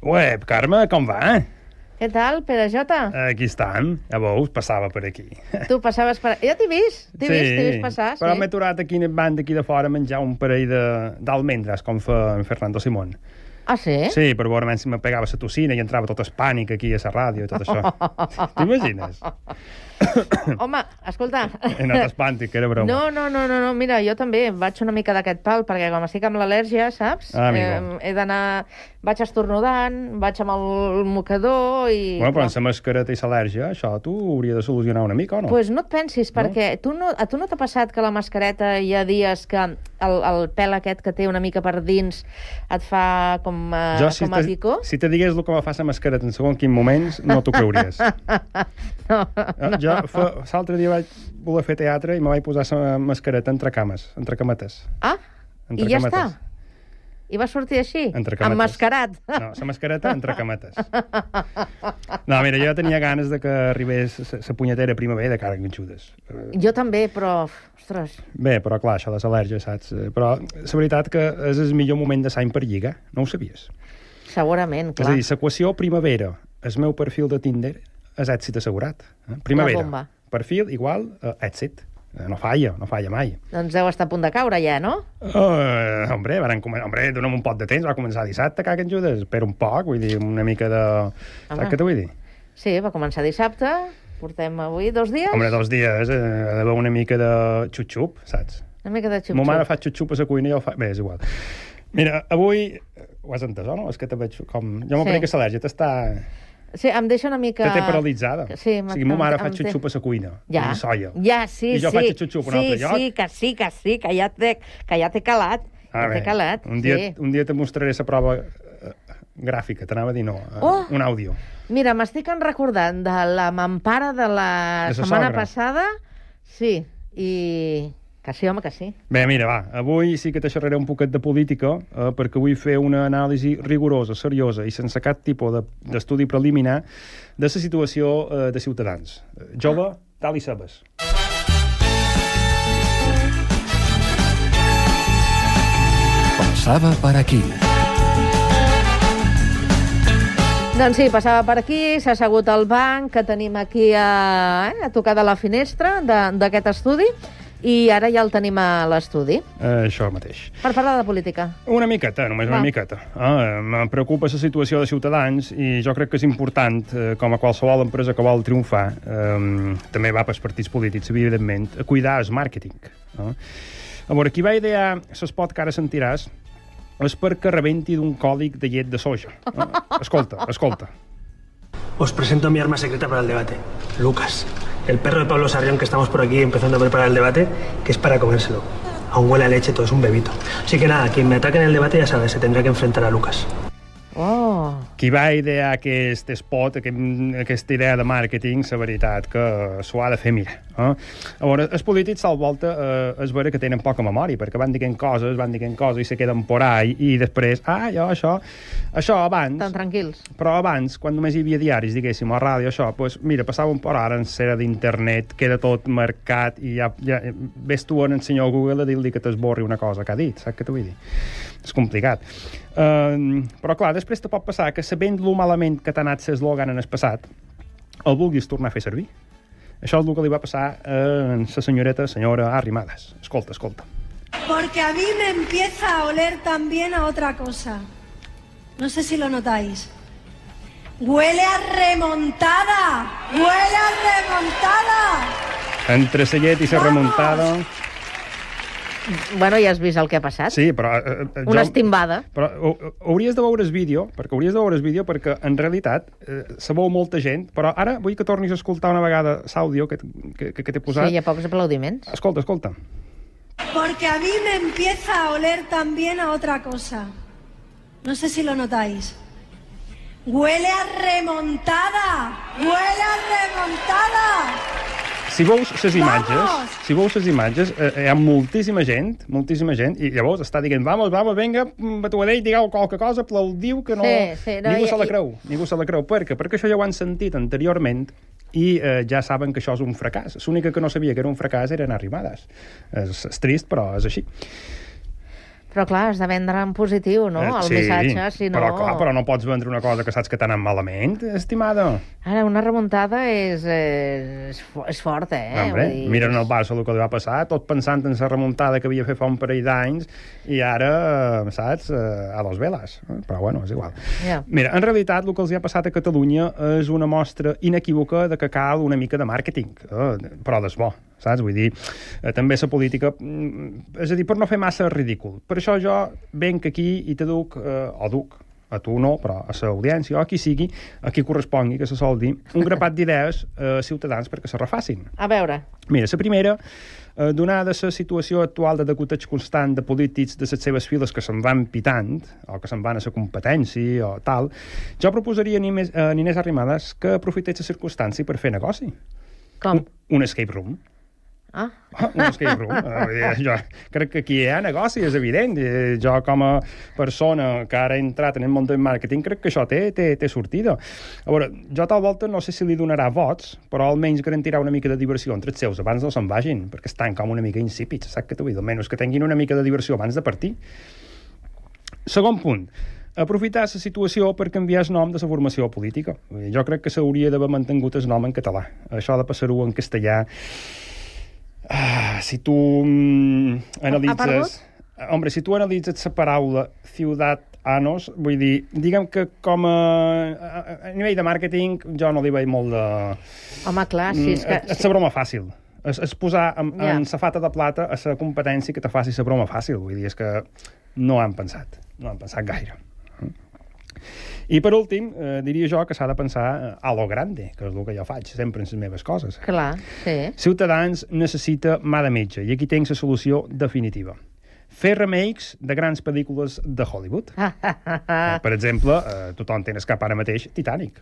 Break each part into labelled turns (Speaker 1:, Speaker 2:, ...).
Speaker 1: Ué, Carme, com va?
Speaker 2: Què tal, Pere Jota?
Speaker 1: Aquí estan. Ja veus, passava per aquí.
Speaker 2: Tu passaves per... Ja t'he vist, t'he vist, t'he vist passar,
Speaker 1: però
Speaker 2: sí.
Speaker 1: m'he aturat aquí en el banc d'aquí de fora a menjar un parell de- d'almendres, com fa en Fernando Simón.
Speaker 2: Ah, sí?
Speaker 1: Sí, per veure si me pegava la tossina i entrava tot el pànic aquí a la ràdio i tot això. T'imagines?
Speaker 2: Home, escolta...
Speaker 1: He anat espàntic, que era broma.
Speaker 2: No, no, no, no, no, mira, jo també vaig una mica d'aquest pal, perquè com estic amb l'al·lèrgia, saps?
Speaker 1: Ah, amigo.
Speaker 2: he d'anar... Vaig estornudant, vaig amb el mocador i...
Speaker 1: Bueno, però amb la mascareta i l'al·lèrgia, això tu hauria de solucionar una mica, o no?
Speaker 2: Pues no et pensis, perquè tu no, a tu no t'ha passat que la mascareta hi ha dies que el, el pèl aquest que té una mica per dins et fa com, uh,
Speaker 1: jo, si
Speaker 2: com a picó?
Speaker 1: si te digués el que me fa la mascareta en segons quins moments, no t'ho creuries.
Speaker 2: No,
Speaker 1: Eh, Jo fa, l'altre dia vaig voler fer teatre i me vaig posar la mascareta entre cames, entre cametes.
Speaker 2: Ah,
Speaker 1: Entre
Speaker 2: i ja
Speaker 1: cametes.
Speaker 2: està. I va sortir així?
Speaker 1: Entre cametes.
Speaker 2: Emmascarat.
Speaker 1: No, la mascareta entre cametes. No, mira, jo tenia ganes de que arribés la punyetera primavera de cara ganxudes.
Speaker 2: Jo també, però... Ostres,
Speaker 1: Bé, però clar, això de l'al·lèrgia, saps? Però la veritat que és el millor moment de l'any per lligar, no ho sabies?
Speaker 2: segurament,
Speaker 1: És
Speaker 2: clar.
Speaker 1: a dir, l'equació primavera, el meu perfil de Tinder, és èxit assegurat. Eh? Primavera, perfil igual a èxit. Eh, No falla, no falla mai.
Speaker 2: Doncs deu estar a punt de caure ja, no?
Speaker 1: Uh, hombre, van comen... hombre, dona'm un pot de temps, va començar dissabte, caca en Judes, espera un poc, vull dir, una mica de...
Speaker 2: Home.
Speaker 1: Saps què t'ho vull dir?
Speaker 2: Sí, va començar dissabte, portem avui dos dies,
Speaker 1: Hombre, dos dies, eh, ha d'haver una mica de xup-xup, saps?
Speaker 2: una mica de
Speaker 1: Xup
Speaker 2: xup
Speaker 1: Ma mare fa xup-xup a la cuina i jo fa... Bé, és igual. Mira, avui... Ho has entès, o no? És que te veig com... Jo
Speaker 2: Sí.
Speaker 1: m'aparec que l'al·lèrgia t'està...
Speaker 2: Sí, em deixa una mica...
Speaker 1: Que té paralitzada.
Speaker 2: Sí,
Speaker 1: o sigui, ma mare fa xup-xup a la cuina.
Speaker 2: Ja,
Speaker 1: I soia.
Speaker 2: ja, sí,
Speaker 1: I jo
Speaker 2: sí.
Speaker 1: faig xup-xup a un
Speaker 2: sí,
Speaker 1: altre lloc.
Speaker 2: Sí, que sí, que sí, que ja té, que ja té calat.
Speaker 1: Ah,
Speaker 2: ja té calat,
Speaker 1: un dia,
Speaker 2: sí.
Speaker 1: un dia te mostraré la prova eh, gràfica, t'anava a dir no, eh,
Speaker 2: Oh!
Speaker 1: un àudio.
Speaker 2: Mira, m'estic recordant de la mampara de la
Speaker 1: De sa
Speaker 2: setmana
Speaker 1: sogra.
Speaker 2: passada. Sí, i... Que sí, home, que sí.
Speaker 1: Bé, mira, va, avui sí que te xerraré un poquet de política, eh, perquè vull fer una anàlisi rigorosa, seriosa i sense cap tipus de- d'estudi preliminar de la situació eh, de Ciutadans. Jove, tal i sabes.
Speaker 3: Pasaba per aquí.
Speaker 2: Doncs sí, passava per aquí, s'ha assegut al banc que tenim aquí a, eh, a tocar de la finestra de- d'aquest estudi i ara ja el tenim a l'estudi
Speaker 1: Eh, això mateix.
Speaker 2: per parlar de política.
Speaker 1: Una miqueta, només una
Speaker 2: Va.
Speaker 1: miqueta. Ah, em preocupa la situació de Ciutadans i jo crec que és important, eh, com a qualsevol empresa que vol triomfar, eh, també va pels partits polítics, evidentment, a cuidar el màrqueting. No? A veure, qui va idear l'espot que ara sentiràs és perquè rebenti d'un còdic de llet de soja. No? Escolta, escolta.
Speaker 4: Os presento mi arma secreta para el debate, Lucas, el perro de Pablo Sarrión que estamos por aquí empezando a preparar el debate, que es para comérselo. Aún huele a leche, todo es un bebito. Así que nada, quien me ataque en el debate ya sabe, se tendrá que enfrentar a Lucas.
Speaker 2: Oh,
Speaker 1: Qui va idear aquest spot, aquest, aquesta idea de màrqueting, la veritat que s'ho ha de fer mirar. Eh? A veure, els polítics al volta eh, és vera que tenen poca memòria, perquè van dient coses, van dient coses i se queden por ahí, i després, ah, jo, això, això abans...
Speaker 2: tan tranquils.
Speaker 1: Però abans, quan només hi havia diaris, diguéssim, o ràdio, això, doncs, mira, passava un por ara en sera d'internet, queda tot marcat i ja, ja ves tu en el senyor Google a dir-li que t'esborri una cosa que ha dit, saps què t'ho vull dir? És complicat. Uh, però, clar, després te pot passar que sabent lo malament que t'ha anat l'eslògan en el passat, el vulguis tornar a fer servir. Això és el que li va passar a la senyoreta, senyora Arrimadas. Escolta, escolta.
Speaker 5: Porque a mí me empieza a oler también a otra cosa. No sé si lo notáis. Huele a remontada. Huele a remontada.
Speaker 1: Entre la llet i la remuntada...
Speaker 2: Bueno, ja has vist el que ha passat.
Speaker 1: Sí, però... Eh, eh,
Speaker 2: Una
Speaker 1: jo-
Speaker 2: estimbada.
Speaker 1: Però ho- ho- hauries de veure el vídeo, perquè hauries de veure el vídeo, perquè en realitat eh, se veu molta gent, però ara vull que tornis a escoltar una vegada l'àudio que, que, que, que t'he
Speaker 2: Sí,
Speaker 1: posat.
Speaker 2: hi ha pocs aplaudiments.
Speaker 1: Escolta, escolta.
Speaker 5: Porque a mí me empieza a oler también a otra cosa. No sé si lo notáis. Huele a remontada. Huele a remontada.
Speaker 1: Si veus les imatges, si veus les imatges, eh, hi ha moltíssima gent, moltíssima gent, i llavors està dient, vamos, vamos, venga, batuadell, digueu qualque cosa, aplaudiu, que no...
Speaker 2: Sí, sí, no,
Speaker 1: ningú
Speaker 2: i-
Speaker 1: se la
Speaker 2: i-
Speaker 1: creu, ningú se la creu. Per què? Perquè això ja ho han sentit anteriorment i eh, ja saben que això és un fracàs. L'única que no sabia que era un fracàs eren arribades. És, és trist, però és així.
Speaker 2: Però clar, has de vendre en positiu, no?
Speaker 1: Eh,
Speaker 2: El
Speaker 1: sí,
Speaker 2: missatge, si no...
Speaker 1: Però, clar, però no pots vendre una cosa que saps que t'ha anat malament, estimada.
Speaker 2: Ara, una remuntada és, és, fo- és forta, eh?
Speaker 1: Hombre,
Speaker 2: Vull dir,
Speaker 1: miren el Barça el que li va passar, tot pensant en la remuntada que havia fet fa un parell d'anys, i ara, eh, saps, eh, a dos veles. Eh, Però bueno, és igual.
Speaker 2: Ja.
Speaker 1: Mira, en realitat el que els hi ha passat a Catalunya és una mostra inequívoca de que cal una mica de màrqueting, eh, però des bo, saps? Vull dir, eh, també la política... mm, És a dir, per no fer massa ridícul. Per això jo venc aquí i te duc, eh, o duc, a tu no, però a l'audiència, o a qui sigui, a qui correspongui, que se sol dir, un grapat d'idees eh, ciutadans perquè se refacin.
Speaker 2: A veure,
Speaker 1: Mira, la primera, eh, donada la situació actual de degoteig constant de polítics de les seves files que se'n van pitant, o que se'n van a la competència, o tal, jo proposaria a Inés, a Inés Arrimadas que aprofités la circumstància per fer negoci.
Speaker 2: com?
Speaker 1: Un, un escape room.
Speaker 2: Ah,
Speaker 1: Un escape room. Eh, jo crec que aquí hi ha negoci, és evident. I Jo, com a persona que ara he entrat en el món del màrqueting, crec que això té, té, té sortida. A veure, jo tal volta no sé si li donarà vots, però almenys garantirà una mica de diversió entre els seus abans no se'n vagin, perquè estan com una mica insípids, saps què t'ho vull dir? Almenys que tinguin una mica de diversió abans de partir. Segon punt, aprofitar la situació per canviar el nom de la formació política. Jo crec que s'hauria d'haver mantingut el nom en català. Això de passar-ho en castellà... Ah, si tu mm, analitzes... Hombre, si tu analitzes la paraula ciutat anos, vull dir, diguem que com a, a, a nivell de màrqueting jo no li veig molt de...
Speaker 2: home, clar, si és que...
Speaker 1: Mm, és la broma fàcil. És, és posar en,
Speaker 2: Ja.
Speaker 1: en safata de plata a la competència que te faci la broma fàcil. Vull dir, és que no han pensat. No han pensat gaire. I per últim, eh, diria jo que s'ha de pensar eh, a lo grande, que és el que jo faig sempre en les meves coses.
Speaker 2: Clar, sí.
Speaker 1: Ciutadans necessita mà de metge, i aquí tinc la solució definitiva. Fer remakes de grans pel·lícules de Hollywood. Eh, per exemple, eh, tothom té en cap ara mateix Titanic.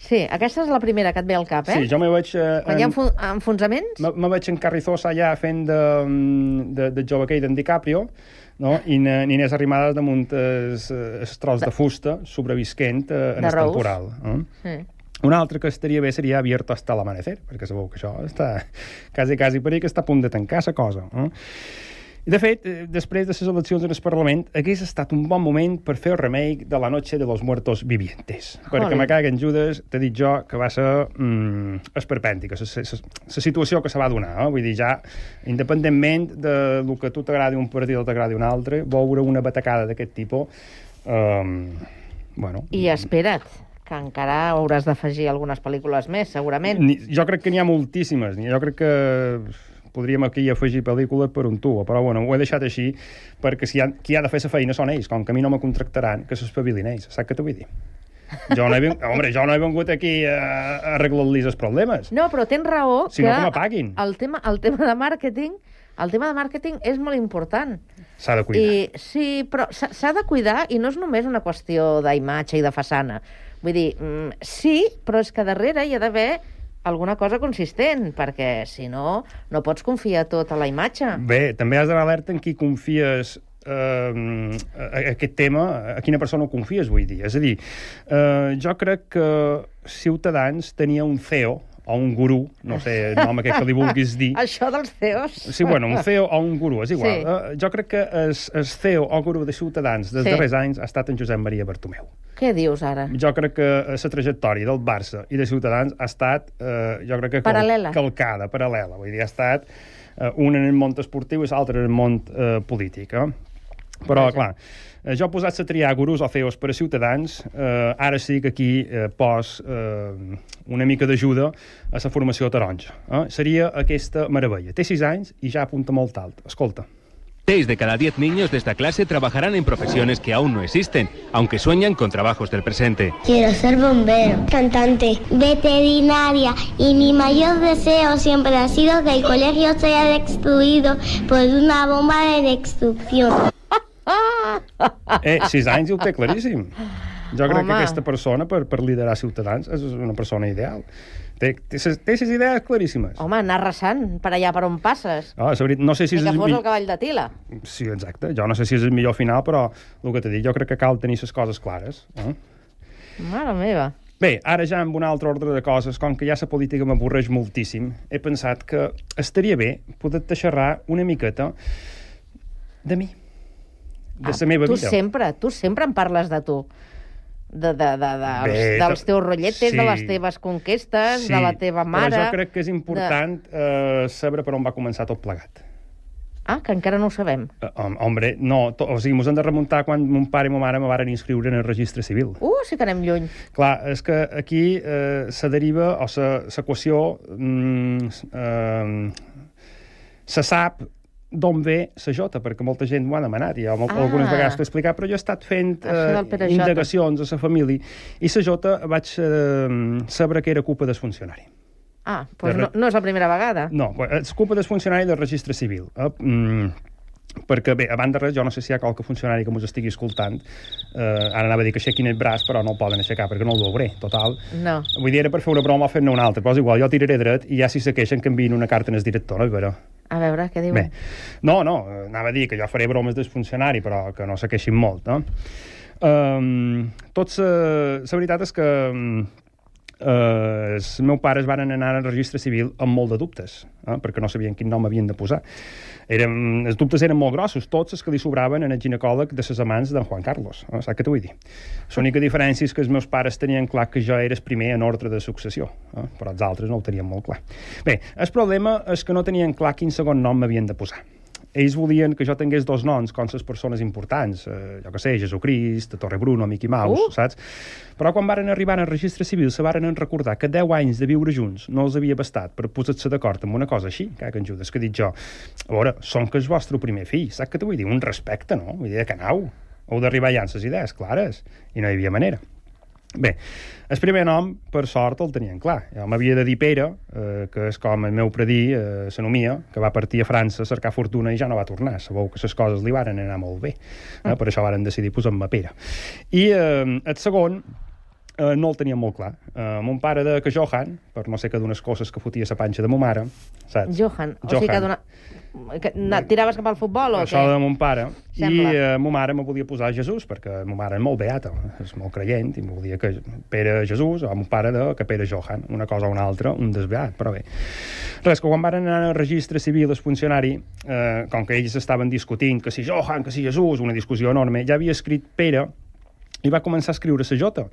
Speaker 2: Sí, aquesta és la primera que et ve al cap, eh?
Speaker 1: Sí, jo me veig... Eh,
Speaker 2: Quan hi ha
Speaker 1: en-
Speaker 2: enfon enfonsaments?
Speaker 1: Me, me veig en Carrizosa allà fent de, mm, de, de jove aquell d'en DiCaprio, no? i na- Inés Arrimadas damunt es, es tros de fusta sobrevisquent eh, en
Speaker 2: De
Speaker 1: el
Speaker 2: Rose.
Speaker 1: temporal. Eh?
Speaker 2: Sí.
Speaker 1: Un altre que estaria bé seria Abierto hasta l'amanecer, perquè sabeu que això està quasi, quasi per ahí que està a punt de tancar la cosa. Eh? I, de fet, eh, després de les eleccions en el Parlament, hagués estat un bon moment per fer el remake de La noche de los muertos vivientes. Perquè
Speaker 2: Jolín.
Speaker 1: me caguen Judes, t'he dit jo que va ser mm, esperpèntica, la situació que se va donar. Eh? Vull dir, ja, independentment de lo que a tu t'agradi un partit o t'agradi un altre, veure una batacada d'aquest tipus... Um, bueno,
Speaker 2: I espera't, que encara hauràs d'afegir algunes pel·lícules més, segurament.
Speaker 1: Ni, jo crec que n'hi ha moltíssimes. Ni- Jo crec que podríem aquí afegir pel·lícules per un tubo, però bueno, ho he deixat així perquè si ha, qui ha de fer la feina són ells, com que a mi no me contractaran, que s'espavilin ells, saps què t'ho vull dir? Jo no he, vin... Hombre, jo no he vingut aquí a, a arreglar-los els problemes.
Speaker 2: No, però tens raó
Speaker 1: Si
Speaker 2: que,
Speaker 1: no, que
Speaker 2: el tema, el tema de màrqueting el tema de màrqueting és molt important.
Speaker 1: S'ha de cuidar.
Speaker 2: I, sí, però s'ha s'ha de cuidar i no és només una qüestió d'imatge i de façana. Vull dir, mm, sí, però és que darrere hi ha d'haver alguna cosa consistent, perquè si no, no pots confiar tot a la imatge.
Speaker 1: Bé, també has d'anar alerta en qui confies eh, a, aquest tema, a quina persona confies, vull dir. És a dir, eh, jo crec que Ciutadans tenia un CEO o un gurú, no sé el nom aquest que li vulguis dir,
Speaker 2: Això dels CEOs...
Speaker 1: Sí, bueno, un CEO o un gurú, és igual.
Speaker 2: Sí.
Speaker 1: Uh, jo crec que el, el CEO o gurú de Ciutadans dels
Speaker 2: Sí.
Speaker 1: darrers anys ha estat en Josep Maria Bartomeu.
Speaker 2: Què dius ara?
Speaker 1: Jo crec que la trajectòria del Barça i de Ciutadans ha estat, eh, jo crec que...
Speaker 2: Paral·lela.
Speaker 1: Calcada, paral·lela. Vull dir, ha estat eh, una en el món esportiu i l'altra en el món eh, polític. Eh? Però,
Speaker 2: Vaja.
Speaker 1: clar, eh, jo posat a triar gurus o CEOs per a Ciutadans, eh, ara sí que aquí eh, pos eh, una mica d'ajuda a la formació taronja. Eh? Seria aquesta meravella. Té sis anys i ja apunta molt alt. Escolta.
Speaker 3: Seis de cada diez niños de esta clase trabajarán en profesiones que aún no existen, aunque sueñan con trabajos del presente.
Speaker 6: Quiero ser bombero, cantante, veterinaria y mi mayor deseo siempre ha sido que el colegio sea destruido por una bomba de destrucción.
Speaker 1: Eh, sis anys i ho té claríssim. Jo crec
Speaker 2: Home.
Speaker 1: que aquesta persona, per, per liderar Ciutadans, és una persona ideal. Té, té, ses- té ses idees claríssimes.
Speaker 2: Home, anar arrasant per allà per on passes.
Speaker 1: Ah, és veritat, no sé si
Speaker 2: Ni
Speaker 1: és
Speaker 2: que
Speaker 1: el
Speaker 2: fos
Speaker 1: mi-
Speaker 2: el cavall de Tila.
Speaker 1: Sí, exacte. Jo no sé si és el millor final, però el que t'he dit, jo crec que cal tenir les coses clares. Eh?
Speaker 2: Mare meva.
Speaker 1: Bé, ara ja amb un altre ordre de coses, com que ja la política m'avorreix moltíssim, he pensat que estaria bé poder-te xerrar una miqueta de mi. De la meva
Speaker 2: tu
Speaker 1: vida.
Speaker 2: sempre, tu sempre em parles de tu. De, de, de, de,
Speaker 1: Bé,
Speaker 2: dels, dels teus rotlletes,
Speaker 1: sí.
Speaker 2: de les teves conquestes,
Speaker 1: Sí,
Speaker 2: de la teva mare...
Speaker 1: Però jo crec que és important de... eh, saber per on va començar tot plegat.
Speaker 2: Ah, que encara no ho sabem.
Speaker 1: Hom- hombre, no, to, o sigui, mos hem de remuntar quan mon pare i ma mare me varen inscriure en el registre civil.
Speaker 2: Uh, sí que anem lluny.
Speaker 1: Clar, és que aquí eh, se deriva, o se- l'equació mm, eh, se sap d'on ve la jota, perquè molta gent m'ho ha demanat, i jo ah. Algunes vegades t'ho he explicat, però jo he estat fent eh, indagacions a la família, i la jota vaig eh, saber que era culpa del funcionari.
Speaker 2: Ah, doncs
Speaker 1: De
Speaker 2: no, no és la primera vegada.
Speaker 1: No, és culpa del funcionari del registre civil. Eh? Mm, perquè, bé, a banda de res, jo no sé si hi ha qualque funcionari que mos estigui escoltant. Eh, ara anava a dir que aixequin el braç, però no el poden aixecar perquè no el veuré, total.
Speaker 2: No.
Speaker 1: Vull dir, era per fer una broma o fer-ne una altra, però és igual, jo tiraré dret i ja si se queixen que enviïn una carta en el director, no? Però...
Speaker 2: A veure, què diuen?
Speaker 1: Bé, no, no, anava a dir que jo faré bromes del funcionari, però que no se queixin molt, no? Um, tots, uh, la veritat és que um, eh, els meus pares van anar al registre civil amb molt de dubtes, eh, perquè no sabien quin nom havien de posar. Eren, els dubtes eren molt grossos, tots els que li sobraven en el ginecòleg de les amants d'en Juan Carlos. Eh, saps què t'ho vull dir? L'única diferència és que els meus pares tenien clar que jo era el primer en ordre de successió, eh, però els altres no ho tenien molt clar. Bé, el problema és que no tenien clar quin segon nom m'havien de posar ells volien que jo tingués dos noms com les persones importants, eh, jo que sé, Jesucrist, Torre Bruno, Mickey Mouse,
Speaker 2: Uh!
Speaker 1: saps? Però quan varen arribar al registre civil se varen recordar que 10 anys de viure junts no els havia bastat per posar-se d'acord amb una cosa així, que en Judes, que he dit jo, a veure, som que és vostre primer fill, saps què t'ho vull dir? Un respecte, no? Vull dir, que anau. Heu d'arribar ja amb les idees clares, i no hi havia manera. Bé, el primer nom, per sort, el tenien clar. Jo m'havia de dir Pere, eh, que és com el meu predí, eh, s'anomia, que va partir a França a cercar fortuna i ja no va tornar. Sabeu que les coses li varen anar molt bé. Eh? Per això varen decidir posar-me Pere. I eh, el segon, eh, no el tenia molt clar. Eh, mon pare de que Johan, per no sé que d'unes coses que fotia la panxa de ma mare, saps?
Speaker 2: Johan. O sigui que
Speaker 1: Johan.
Speaker 2: dona... Que, tiraves cap al futbol o
Speaker 1: Això
Speaker 2: què?
Speaker 1: de mon pare.
Speaker 2: Sembla.
Speaker 1: I eh, ma mare me volia posar Jesús, perquè ma mare és molt beata, és molt creient, i me volia que Pere Jesús, o mon pare de que Pere Johan, una cosa o una altra, un desviat, però bé. Res, que quan van anar al registre civil el funcionari, eh, com que ells estaven discutint que si Johan, que si Jesús, una discussió enorme, ja havia escrit Pere i va començar a escriure la Jota.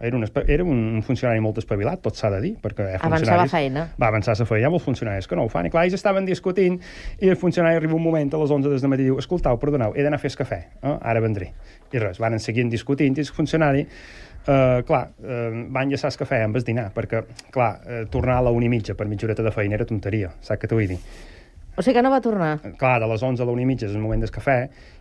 Speaker 1: Era un, era un funcionari molt espavilat, tot s'ha de dir, perquè ha
Speaker 2: Avançava feina.
Speaker 1: va avançar la feina, ha molts funcionaris que no ho fan. I clar, ells estaven discutint i el funcionari arriba un moment a les 11 des de matí i diu escoltau, perdoneu, he d'anar a fer el cafè, eh? ara vendré. I res, van seguint discutint i el funcionari Uh, clar, uh, van lleçar el cafè amb el dinar, perquè, clar, uh, tornar a la una i mitja per mitja horeta de feina era tonteria, saps què t'ho vull dir?
Speaker 2: O sigui que no va tornar.
Speaker 1: Clar, de les 11 a la una i mitja és el moment del cafè,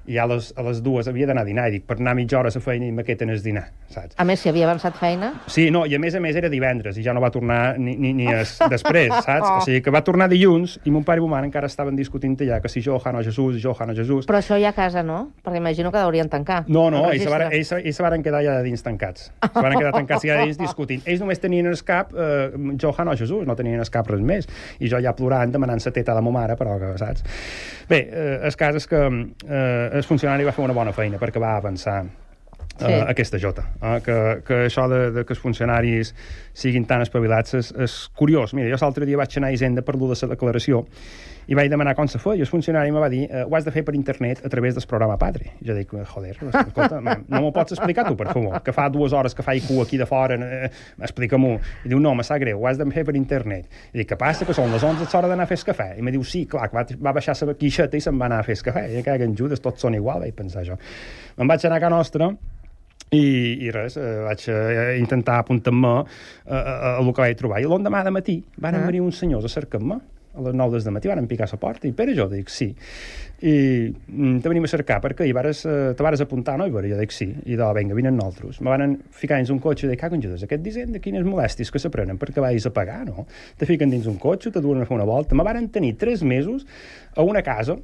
Speaker 1: i a les, a les dues havia d'anar a dinar, i dic, per anar mitja hora a la feina i m'aqueten el dinar, saps?
Speaker 2: A més, si havia avançat feina...
Speaker 1: Sí, no, i a més a més era divendres i ja no va tornar ni, ni, ni es, després, saps? O sigui que va tornar dilluns i mon pare i ma mare encara estaven discutint allà que si Johan o Jesús, Johan o Jesús...
Speaker 2: Però això ja a casa, no? Perquè imagino que deurien tancar.
Speaker 1: No, no,
Speaker 2: el
Speaker 1: ells varen, ells, ells se varen quedar allà dins tancats. Se varen quedar tancats allà dins discutint. Ells només tenien el cap eh, Johan o Jesús, no tenien el cap res més. I jo ja plorant, demanant la teta a la ma mare, però que, saps? Bé, eh, el cas és que eh, el funcionari va fer una bona feina perquè va avançar
Speaker 2: Sí.
Speaker 1: uh, aquesta jota. Uh, que, que això de, de que els funcionaris siguin tan espavilats és, és curiós. Mira, jo l'altre dia vaig anar a Hisenda per lo de la declaració i vaig demanar com se feia. I el funcionari me va dir uh, ho has de fer per internet a través del programa Padre. Jo dic, joder, escolta, no m'ho pots explicar tu, per favor? Que fa dues hores que faig cua aquí de fora, eh, explica-m'ho. I diu, no, me sap greu, ho has de fer per internet. I dic, què passa, que són les 11 és hora d'anar a fer el cafè? I me diu, sí, clar, que va, va baixar la quixeta i se'n va anar a fer el cafè. I que en Judes, tots són igual, vaig pensar jo. Me'n vaig anar a Can Nostra, i, i res, eh, vaig eh, intentar apuntar-me eh, a, a, a el que vaig trobar. I l'endemà de matí van
Speaker 2: Ah.
Speaker 1: venir uns senyors a cercar-me a les 9 des de matí, van picar a la porta, i Pere, jo dic, sí. I mm, te venim a cercar, perquè hi vares, eh, te vares apuntar, no? I jo dic, sí. I de, vinga, vinen nosaltres. Me van ficar dins un cotxe i dic, en Judes, aquest disseny de quines molèsties que s'aprenen perquè vagis a pagar, no? Te fiquen dins un cotxe, te duen a fer una volta. Me van tenir tres mesos a una casa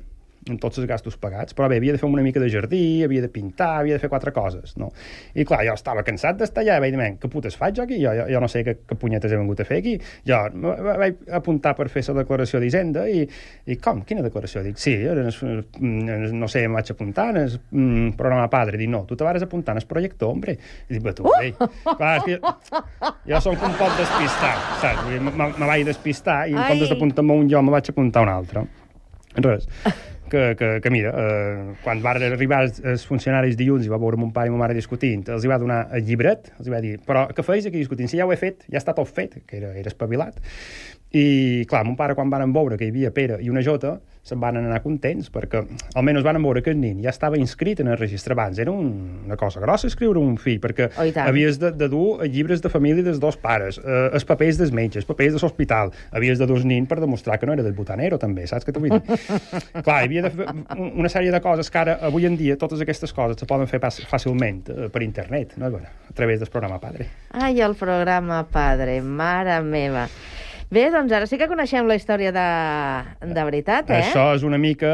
Speaker 1: amb tots els gastos pagats, però bé, havia de fer una mica de jardí, havia de pintar, havia de fer quatre coses, no? I clar, jo estava cansat d'estar allà, vaig dir, "Men, què putes faig jo aquí? Jo, jo, jo no sé què, què punyetes he vengut a fer aquí. Jo vaig apuntar per fer la declaració d'Hisenda i, i com? Quina declaració? Dic, sí, en en, no sé, em vaig apuntar en el mm, programa Padre. Dic, no, tu te vas apuntar en el projecte, hombre. I dic, "Bé, tu, ei. Clar, és que jo, jo som un poc despistat, saps? Me, me vaig despistar i en comptes d'apuntar-me un jo, me vaig apuntar un altre. Res. Que, que, que mira, eh, quan van arribar els, els funcionaris dilluns i va veure mon pare i ma mare discutint, els hi va donar el llibret, els hi va dir, però què feis aquí discutint? Si ja ho he fet, ja està tot fet, que era, era espavilat. I, clar, mon pare, quan van veure que hi havia Pere i una Jota, se'n van anar contents, perquè almenys van veure que el nin ja estava inscrit en el registre abans. Era un, una cosa grossa escriure un fill, perquè
Speaker 2: Oh,
Speaker 1: havies de, de dur llibres de família dels dos pares, eh, els papers dels metges, els papers de l'hospital, havies de dur el nin per demostrar que no era del botanero, també, saps què t'ho vull dir? Clar, hi havia de fer un- una sèrie de coses que ara, avui en dia, totes aquestes coses se poden fer fàcilment eh, per internet, no? Bueno, a través del programa Padre.
Speaker 2: Ai, el programa Padre, mare meva. Bé, doncs ara sí que coneixem la història de, de veritat, eh?
Speaker 1: Això és una mica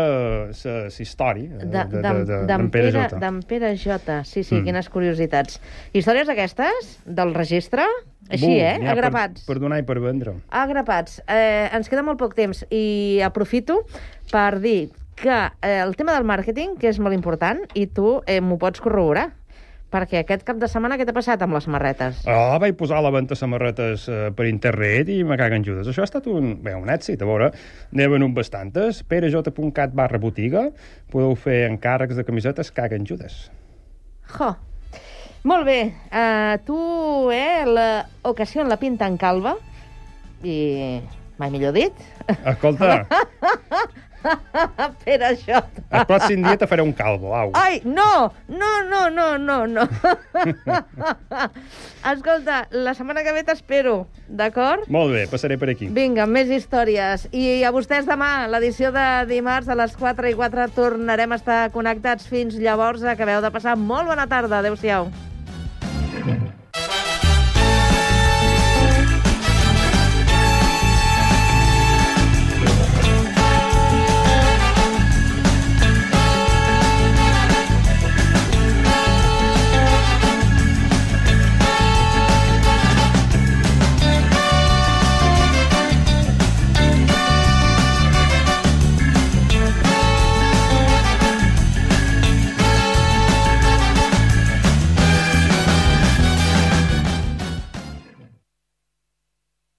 Speaker 1: eh, la història eh,
Speaker 2: De-
Speaker 1: de, de,
Speaker 2: d'en
Speaker 1: de, Pere Jota.
Speaker 2: d'en Pere Jota. Sí, sí,
Speaker 1: Mm.
Speaker 2: quines curiositats. Històries aquestes, del registre, així,
Speaker 1: Bu,
Speaker 2: eh? Agrapats.
Speaker 1: Per, per donar i per vendre.
Speaker 2: Agrapats. Eh, ens queda molt poc temps i aprofito per dir que eh, el tema del màrqueting, que és molt important, i tu eh, m'ho pots corroborar. Perquè aquest cap de setmana què t'ha passat amb les samarretes?
Speaker 1: Oh, vaig posar la venda samarretes eh, per internet i me caguen judes. Això ha estat un, bé, un èxit, a veure. N'he venut bastantes. perej.cat barra botiga. Podeu fer encàrrecs de camisetes caguen judes.
Speaker 2: Jo. Molt bé. Uh, tu, eh, l'ocasió en la pinta en calva i... Mai millor dit.
Speaker 1: Escolta,
Speaker 2: Pere Jota.
Speaker 1: el pròxim dia te faré un calvo, au.
Speaker 2: Ai, no! No, no, no, no, no. Escolta, la setmana que ve t'espero, d'acord?
Speaker 1: Molt bé, passaré per aquí.
Speaker 2: Vinga, més històries. I a vostès demà, l'edició de dimarts a les 4 i 4, tornarem a estar connectats. Fins llavors, acabeu de passar molt bona tarda. Adéu-siau.